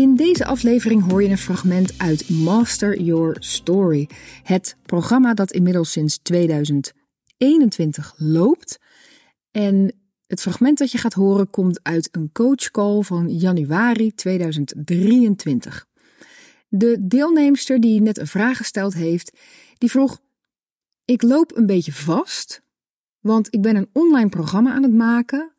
In deze aflevering hoor je een fragment uit Master Your Story. Het programma dat inmiddels sinds 2021 loopt. En het fragment dat je gaat horen komt uit een coachcall van januari 2023. De deelnemster die net een vraag gesteld heeft, die vroeg: Ik loop een beetje vast, want ik ben een online programma aan het maken,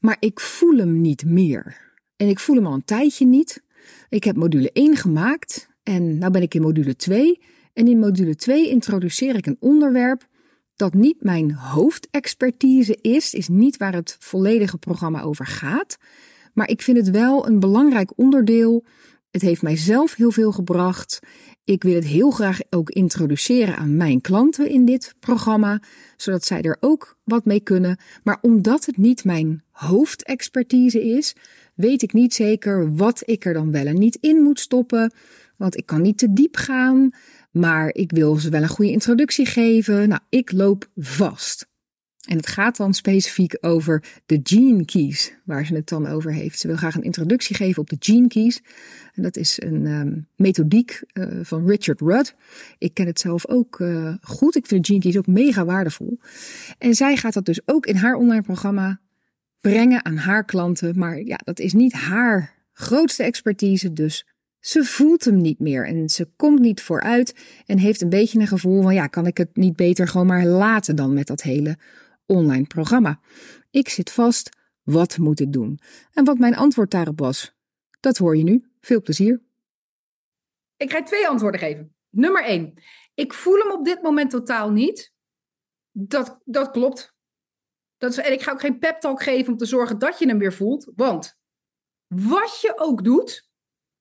maar ik voel hem niet meer. En ik voel hem al een tijdje niet. Ik heb module 1 gemaakt en nu ben ik in module 2. En in module 2 introduceer ik een onderwerp dat niet mijn hoofdexpertise is, is niet waar het volledige programma over gaat. Maar ik vind het wel een belangrijk onderdeel. Het heeft mij zelf heel veel gebracht. Ik wil het heel graag ook introduceren aan mijn klanten in dit programma, zodat zij er ook wat mee kunnen. Maar omdat het niet mijn hoofdexpertise is, weet ik niet zeker wat ik er dan wel en niet in moet stoppen. Want ik kan niet te diep gaan, maar ik wil ze wel een goede introductie geven. Nou, ik loop vast. En het gaat dan specifiek over de gene keys, waar ze het dan over heeft. Ze wil graag een introductie geven op de gene keys. En dat is een um, methodiek uh, van Richard Rudd. Ik ken het zelf ook uh, goed. Ik vind de gene keys ook mega waardevol. En zij gaat dat dus ook in haar online programma brengen aan haar klanten. Maar ja, dat is niet haar grootste expertise. Dus ze voelt hem niet meer en ze komt niet vooruit en heeft een beetje een gevoel van ja, kan ik het niet beter gewoon maar laten dan met dat hele online programma. Ik zit vast, wat moet ik doen? En wat mijn antwoord daarop was, dat hoor je nu. Veel plezier. Ik ga twee antwoorden geven. Nummer één, ik voel hem op dit moment totaal niet. Dat, dat klopt. Dat en ik ga ook geen pep talk geven om te zorgen dat je hem weer voelt. Want wat je ook doet,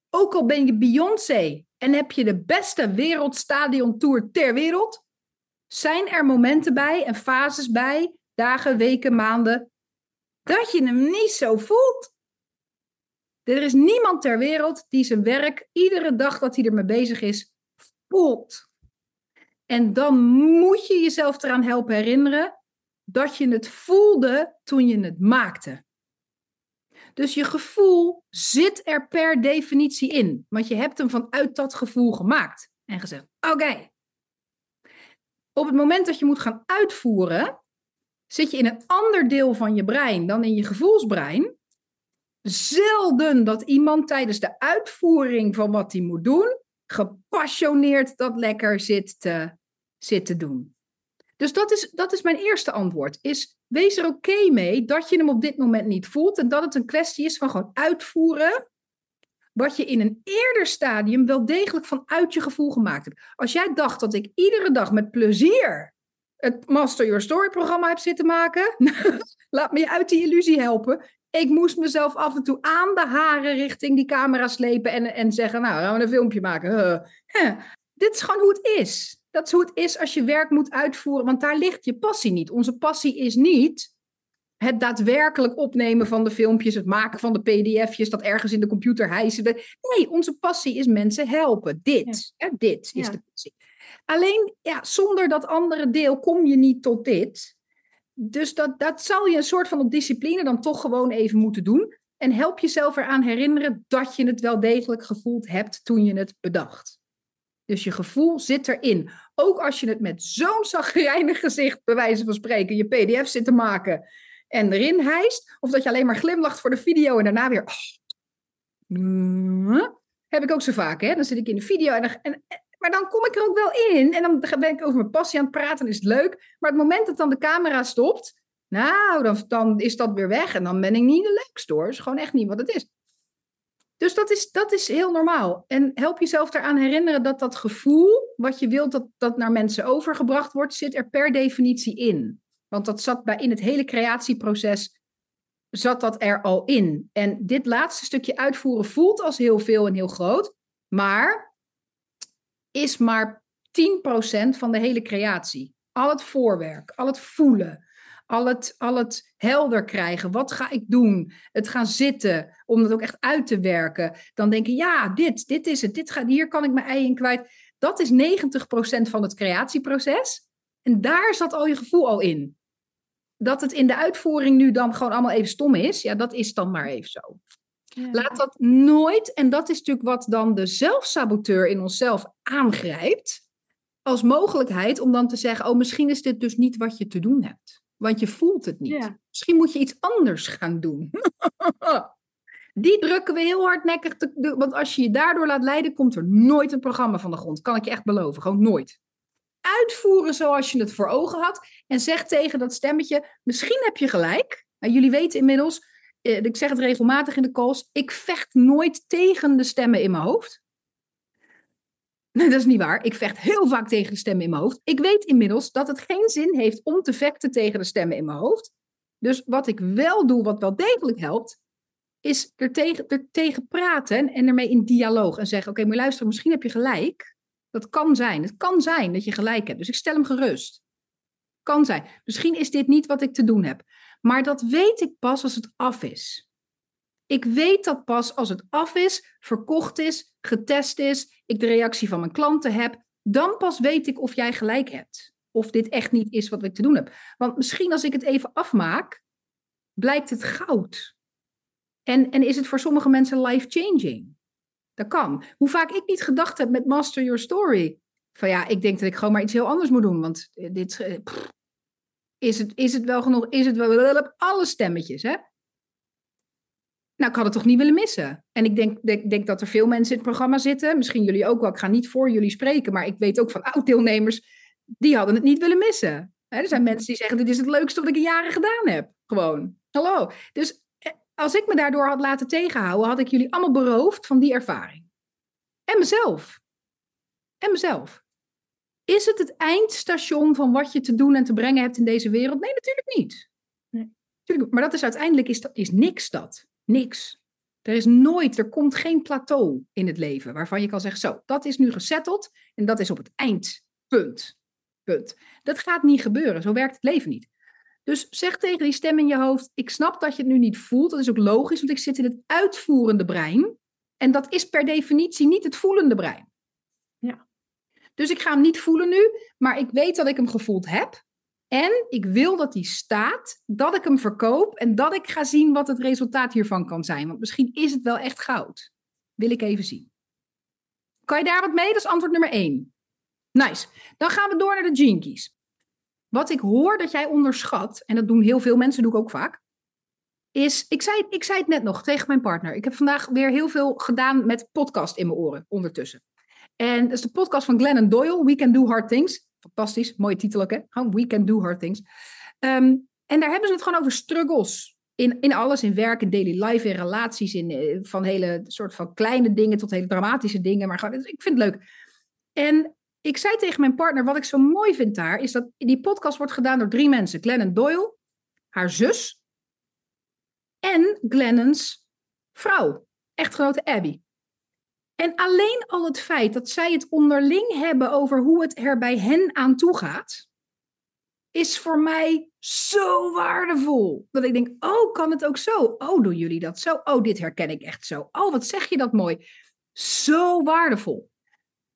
ook al ben je Beyoncé en heb je de beste wereldstadiontour ter wereld, zijn er momenten bij en fases bij, dagen, weken, maanden, dat je hem niet zo voelt. Er is niemand ter wereld die zijn werk iedere dag dat hij ermee bezig is, voelt. En dan moet je jezelf eraan helpen herinneren dat je het voelde toen je het maakte. Dus je gevoel zit er per definitie in, want je hebt hem vanuit dat gevoel gemaakt en gezegd: oké. Op het moment dat je moet gaan uitvoeren, zit je in een ander deel van je brein dan in je gevoelsbrein. Zelden dat iemand tijdens de uitvoering van wat hij moet doen, gepassioneerd dat lekker zit te, zit te doen. Dus dat is, dat is mijn eerste antwoord. Is wees er oké mee dat je hem op dit moment niet voelt. En dat het een kwestie is van gewoon uitvoeren. Wat je in een eerder stadium wel degelijk vanuit je gevoel gemaakt hebt. Als jij dacht dat ik iedere dag met plezier het Master Your Story programma heb zitten maken. laat me je uit die illusie helpen. Ik moest mezelf af en toe aan de haren richting die camera slepen en, en zeggen, nou, gaan we een filmpje maken. Dit is gewoon hoe het is. Dat is hoe het is als je werk moet uitvoeren, want daar ligt je passie niet. Onze passie is niet het daadwerkelijk opnemen van de filmpjes, het maken van de pdf'jes, dat ergens in de computer hijsen. Nee, onze passie is mensen helpen. Dit, hè, dit is de passie. Alleen, ja, zonder dat andere deel kom je niet tot dit. Dus dat, dat zal je een soort van op discipline dan toch gewoon even moeten doen. En help jezelf eraan herinneren dat je het wel degelijk gevoeld hebt toen je het bedacht. Dus je gevoel zit erin. Ook als je het met zo'n zagrijnig gezicht, bij wijze van spreken, je pdf zit te maken en erin hijst. Of dat je alleen maar glimlacht voor de video en daarna weer... Oh, heb ik ook zo vaak, hè? Dan zit ik in de video en, en, maar dan kom ik er ook wel in. En dan ben ik over mijn passie aan het praten en is het leuk. Maar het moment dat dan de camera stopt, nou, dan, dan is dat weer weg. En dan ben ik niet de leukste hoor. Dat is gewoon echt niet wat het is. Dus dat is, dat is heel normaal. En help jezelf eraan herinneren dat dat gevoel, wat je wilt dat, dat naar mensen overgebracht wordt, zit er per definitie in. Want dat zat bij in het hele creatieproces, zat dat er al in. En dit laatste stukje uitvoeren voelt als heel veel en heel groot, maar is maar 10% van de hele creatie. Al het voorwerk, al het voelen, al het, al het helder krijgen. Wat ga ik doen? Het gaan zitten, om dat ook echt uit te werken. Dan denken, ja, dit, dit is het. Dit gaat, hier kan ik mijn ei in kwijt. Dat is 90% van het creatieproces. En daar zat al je gevoel al in. Dat het in de uitvoering nu dan gewoon allemaal even stom is, ja, dat is dan maar even zo. Laat dat nooit, en dat is natuurlijk wat dan de zelfsaboteur in onszelf aangrijpt, als mogelijkheid om dan te zeggen: Oh, misschien is dit dus niet wat je te doen hebt. Want je voelt het niet. Misschien moet je iets anders gaan doen. Die drukken we heel hardnekkig. Te, want als je je daardoor laat leiden, komt er nooit een programma van de grond. Kan ik je echt beloven. Gewoon nooit. Uitvoeren zoals je het voor ogen had. En zeg tegen dat stemmetje: Misschien heb je gelijk. Nou, jullie weten inmiddels, eh, ik zeg het regelmatig in de calls: ik vecht nooit tegen de stemmen in mijn hoofd. Nee, dat is niet waar. Ik vecht heel vaak tegen de stemmen in mijn hoofd. Ik weet inmiddels dat het geen zin heeft om te vechten tegen de stemmen in mijn hoofd. Dus wat ik wel doe, wat wel degelijk helpt, is er tegen, er tegen praten en ermee in dialoog. En zeggen, oké, okay, maar luister, misschien heb je gelijk. Dat kan zijn. Het kan zijn dat je gelijk hebt. Dus ik stel hem gerust. Kan zijn. Misschien is dit niet wat ik te doen heb. Maar dat weet ik pas als het af is. Ik weet dat pas als het af is, verkocht is, getest is, ik de reactie van mijn klanten heb. Dan pas weet ik of jij gelijk hebt. Of dit echt niet is wat ik te doen heb. Want misschien als ik het even afmaak, blijkt het goud. En, en is het voor sommige mensen life-changing? Dat kan. Hoe vaak ik niet gedacht heb met Master Your Story. Van ja, ik denk dat ik gewoon maar iets heel anders moet doen. Want dit, eh, is, het, is het wel genoeg? Is het wel... Alle stemmetjes, hè? Nou, ik had het toch niet willen missen. En ik denk, denk, denk dat er veel mensen in het programma zitten. Misschien jullie ook wel. Ik ga niet voor jullie spreken. Maar ik weet ook van oud-deelnemers. Die hadden het niet willen missen. er zijn mensen die zeggen: Dit is het leukste wat ik in jaren gedaan heb. Gewoon. Hallo. Dus eh, als ik me daardoor had laten tegenhouden, had ik jullie allemaal beroofd van die ervaring. En mezelf. En mezelf. Is het het eindstation van wat je te doen en te brengen hebt in deze wereld? Nee, natuurlijk niet. Nee. maar dat is uiteindelijk is, dat, is niks dat. Niks. Er is nooit, er komt geen plateau in het leven waarvan je kan zeggen, zo, dat is nu gesetteld en dat is op het eindpunt. Punt. Dat gaat niet gebeuren, zo werkt het leven niet. Dus zeg tegen die stem in je hoofd, ik snap dat je het nu niet voelt, dat is ook logisch, want ik zit in het uitvoerende brein en dat is per definitie niet het voelende brein. Ja. Dus ik ga hem niet voelen nu, maar ik weet dat ik hem gevoeld heb. En ik wil dat die staat, dat ik hem verkoop en dat ik ga zien wat het resultaat hiervan kan zijn. Want misschien is het wel echt goud. Wil ik even zien. Kan je daar wat mee? Dat is antwoord nummer één. Nice. Dan gaan we door naar de Jinkies. Wat ik hoor dat jij onderschat, en dat doen heel veel mensen, doe ik ook vaak, is, ik zei, ik zei het net nog tegen mijn partner. Ik heb vandaag weer heel veel gedaan met podcast in mijn oren ondertussen. En dat is de podcast van Glennon Doyle, We Can Do Hard Things. Fantastisch, mooie titel ook hè. We Can Do Hard Things. Ehm, en daar hebben ze het gewoon over struggles. In, in alles, in werk, in daily life, in relaties, in, eh, van hele soort van kleine dingen tot hele dramatische dingen. Maar gewoon, ik vind het leuk. En ik zei tegen mijn partner, wat ik zo mooi vind daar, is dat die podcast wordt gedaan door drie mensen. Glennon Doyle, haar zus en Glennon's vrouw, echtgenote Abby. En alleen al het feit dat zij het onderling hebben over hoe het er bij hen aan toe gaat, is voor mij zo waardevol. Dat ik denk, oh, kan het ook zo? Oh, doen jullie dat zo? Oh, dit herken ik echt zo. Oh, wat zeg je dat mooi. Zo waardevol.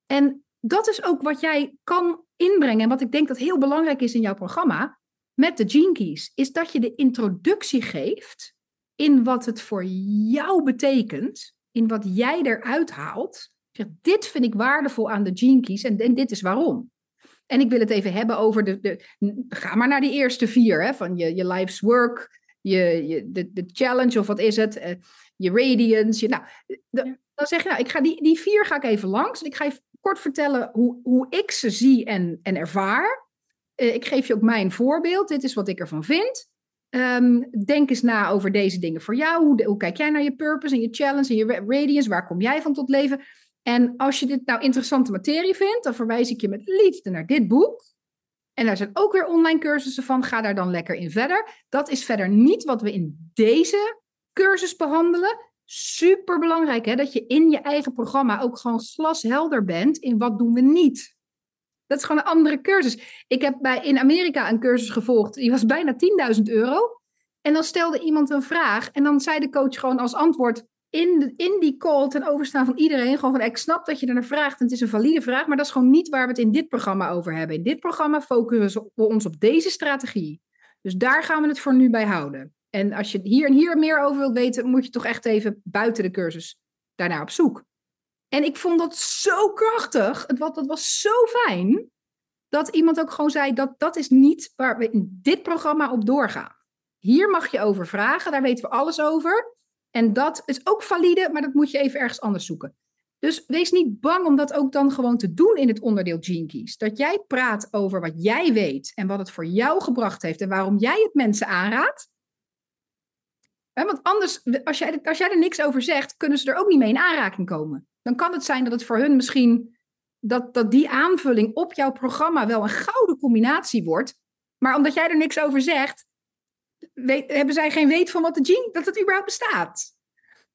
En dat is ook wat jij kan inbrengen. En wat ik denk dat heel belangrijk is in jouw programma met de Gene Keys, is dat je de introductie geeft in wat het voor jou betekent in wat jij eruit haalt. Zeg, dit vind ik waardevol aan de Gene Keys en, en dit is waarom. En ik wil het even hebben over de, de ga maar naar die eerste vier, hè, van je, je life's work, je, je, de, de challenge of wat is het, uh, je radiance. Je, nou, dan zeg je, nou, ik ga die, die vier ga ik even langs. En ik ga even kort vertellen hoe, hoe ik ze zie en, en ervaar. Uh, ik geef je ook mijn voorbeeld. Dit is wat ik ervan vind. Um, denk eens na over deze dingen voor jou. Hoe, kijk jij naar je purpose en je challenge en je radiance? Waar kom jij van tot leven? En als je dit nou interessante materie vindt, dan verwijs ik je met liefde naar dit boek. En daar zijn ook weer online cursussen van. Ga daar dan lekker in verder. Dat is verder niet wat we in deze cursus behandelen. Super belangrijk hè, dat je in je eigen programma ook gewoon glashelder bent in wat doen we niet. Dat is gewoon een andere cursus. Ik heb bij, in Amerika een cursus gevolgd. Die was bijna 10.000 euro. En dan stelde iemand een vraag. En dan zei de coach gewoon als antwoord in, in die call ten overstaan van iedereen. Gewoon van, ik snap dat je er naar vraagt. En het is een valide vraag. Maar dat is gewoon niet waar we het in dit programma over hebben. In dit programma focussen we ons op deze strategie. Dus daar gaan we het voor nu bij houden. En als je hier en hier meer over wilt weten, moet je toch echt even buiten de cursus daarnaar op zoek. En ik vond dat zo krachtig. Het, was, dat was zo fijn. Dat iemand ook gewoon zei: dat dat is niet waar we in dit programma op doorgaan. Hier mag je over vragen, daar weten we alles over. En dat is ook valide, maar dat moet je even ergens anders zoeken. Dus wees niet bang om dat ook dan gewoon te doen in het onderdeel Gene. Dat jij praat over wat jij weet en wat het voor jou gebracht heeft en waarom jij het mensen aanraadt. want anders, als jij, als jij er niks over zegt, kunnen ze er ook niet mee in aanraking komen. Dan kan het zijn dat het voor hun misschien, dat, dat die aanvulling op jouw programma wel een gouden combinatie wordt. Maar omdat jij er niks over zegt, weet, hebben zij geen weet van wat de gene, dat het überhaupt bestaat.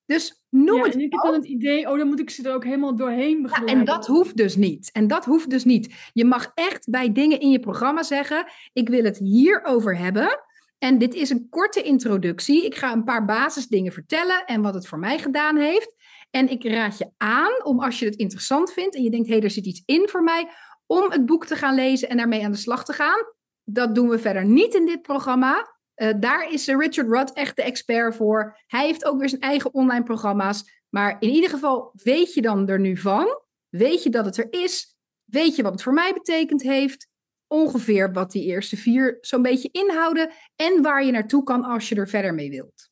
Dus noem ja, het. En ik heb dan het idee, oh, dan moet ik ze er ook helemaal doorheen begeleiden. Ja, en dat hoeft dus niet. En dat hoeft dus niet. Je mag echt bij dingen in je programma zeggen: ik wil het hierover hebben. En dit is een korte introductie. Ik ga een paar basisdingen vertellen en wat het voor mij gedaan heeft. En ik raad je aan om als je het interessant vindt en je denkt, hé, hey, er zit iets in voor mij, om het boek te gaan lezen en daarmee aan de slag te gaan. Dat doen we verder niet in dit programma. Uh, daar is Richard Rudd echt de expert voor. Hij heeft ook weer zijn eigen online programma's. Maar in ieder geval weet je dan er nu van. Weet je dat het er is. Weet je wat het voor mij betekend heeft. Ongeveer wat die eerste vier zo'n beetje inhouden. En waar je naartoe kan als je er verder mee wilt.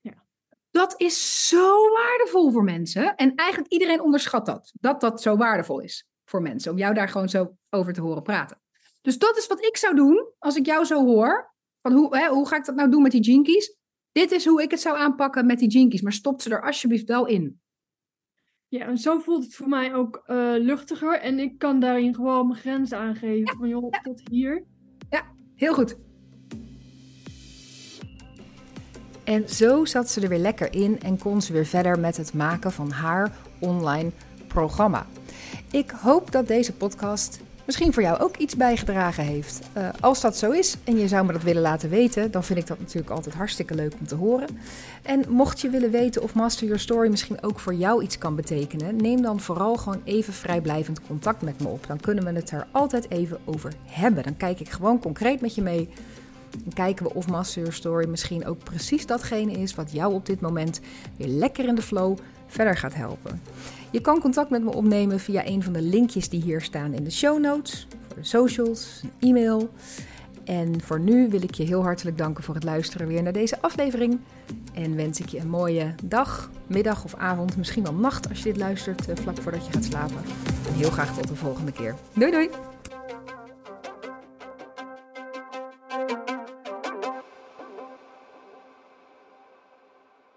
Ja. Dat is zo waardevol voor mensen. En eigenlijk iedereen onderschat dat. Dat dat zo waardevol is voor mensen. Om jou daar gewoon zo over te horen praten. Dus dat is wat ik zou doen als ik jou zo hoor. Van hoe, hè, hoe ga ik dat nou doen met die jinkies? Dit is hoe ik het zou aanpakken met die jinkies. Maar stop ze er alsjeblieft wel in. Ja, en zo voelt het voor mij ook uh, luchtiger. En ik kan daarin gewoon mijn grenzen aangeven. Ja, van joh, tot hier. Ja, heel goed. En zo zat ze er weer lekker in en kon ze weer verder met het maken van haar online programma. Ik hoop dat deze podcast misschien voor jou ook iets bijgedragen heeft. Uh, als dat zo is en je zou me dat willen laten weten, dan vind ik dat natuurlijk altijd hartstikke leuk om te horen. En mocht je willen weten of Master Your Story misschien ook voor jou iets kan betekenen, neem dan vooral gewoon even vrijblijvend contact met me op. Dan kunnen we het er altijd even over hebben. Dan kijk ik gewoon concreet met je mee. En kijken we of Master Your Story misschien ook precies datgene is wat jou op dit moment weer lekker in de flow verder gaat helpen. Je kan contact met me opnemen via een van de linkjes die hier staan in de show notes, voor de socials, e-mail. En voor nu wil ik je heel hartelijk danken voor het luisteren weer naar deze aflevering. En wens ik je een mooie dag, middag of avond, misschien wel nacht als je dit luistert eh, vlak voordat je gaat slapen. En heel graag tot de volgende keer. Doei doei!